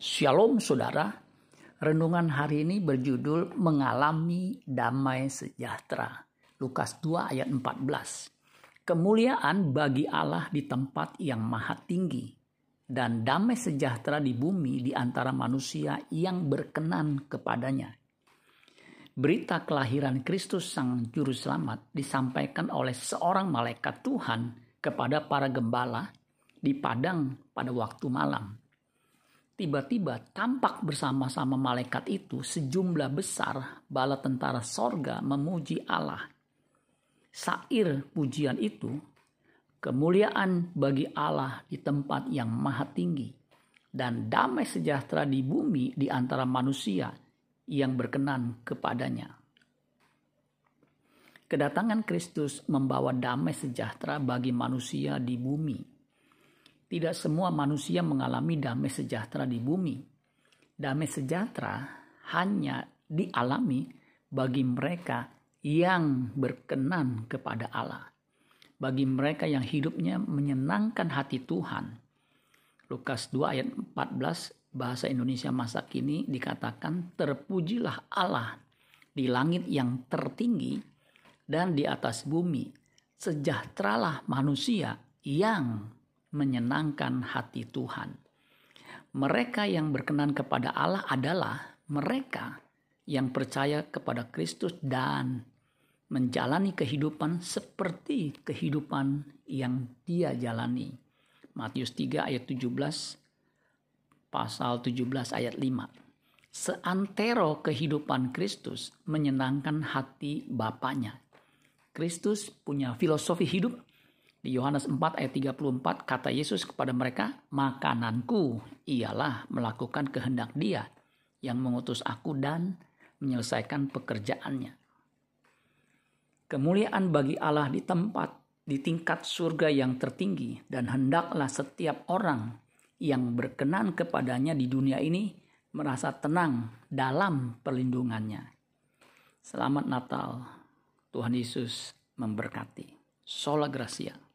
Shalom saudara, renungan hari ini berjudul Mengalami Damai Sejahtera. Lukas 2 ayat 14. Kemuliaan bagi Allah di tempat yang maha tinggi dan damai sejahtera di bumi di antara manusia yang berkenan kepadanya. Berita kelahiran Kristus Sang Juru Selamat disampaikan oleh seorang malaikat Tuhan kepada para gembala di padang pada waktu malam Tiba-tiba tampak bersama-sama malaikat itu sejumlah besar bala tentara sorga memuji Allah. Sair pujian itu, kemuliaan bagi Allah di tempat yang maha tinggi dan damai sejahtera di bumi di antara manusia yang berkenan kepadanya. Kedatangan Kristus membawa damai sejahtera bagi manusia di bumi tidak semua manusia mengalami damai sejahtera di bumi. Damai sejahtera hanya dialami bagi mereka yang berkenan kepada Allah. Bagi mereka yang hidupnya menyenangkan hati Tuhan. Lukas 2 ayat 14 bahasa Indonesia masa kini dikatakan terpujilah Allah di langit yang tertinggi dan di atas bumi. Sejahteralah manusia yang menyenangkan hati Tuhan. Mereka yang berkenan kepada Allah adalah mereka yang percaya kepada Kristus dan menjalani kehidupan seperti kehidupan yang dia jalani. Matius 3 ayat 17 pasal 17 ayat 5. Seantero kehidupan Kristus menyenangkan hati Bapaknya. Kristus punya filosofi hidup di Yohanes 4 ayat 34 kata Yesus kepada mereka, "Makananku ialah melakukan kehendak Dia yang mengutus aku dan menyelesaikan pekerjaannya." Kemuliaan bagi Allah di tempat di tingkat surga yang tertinggi dan hendaklah setiap orang yang berkenan kepadanya di dunia ini merasa tenang dalam perlindungannya. Selamat Natal. Tuhan Yesus memberkati. Sola Gracia.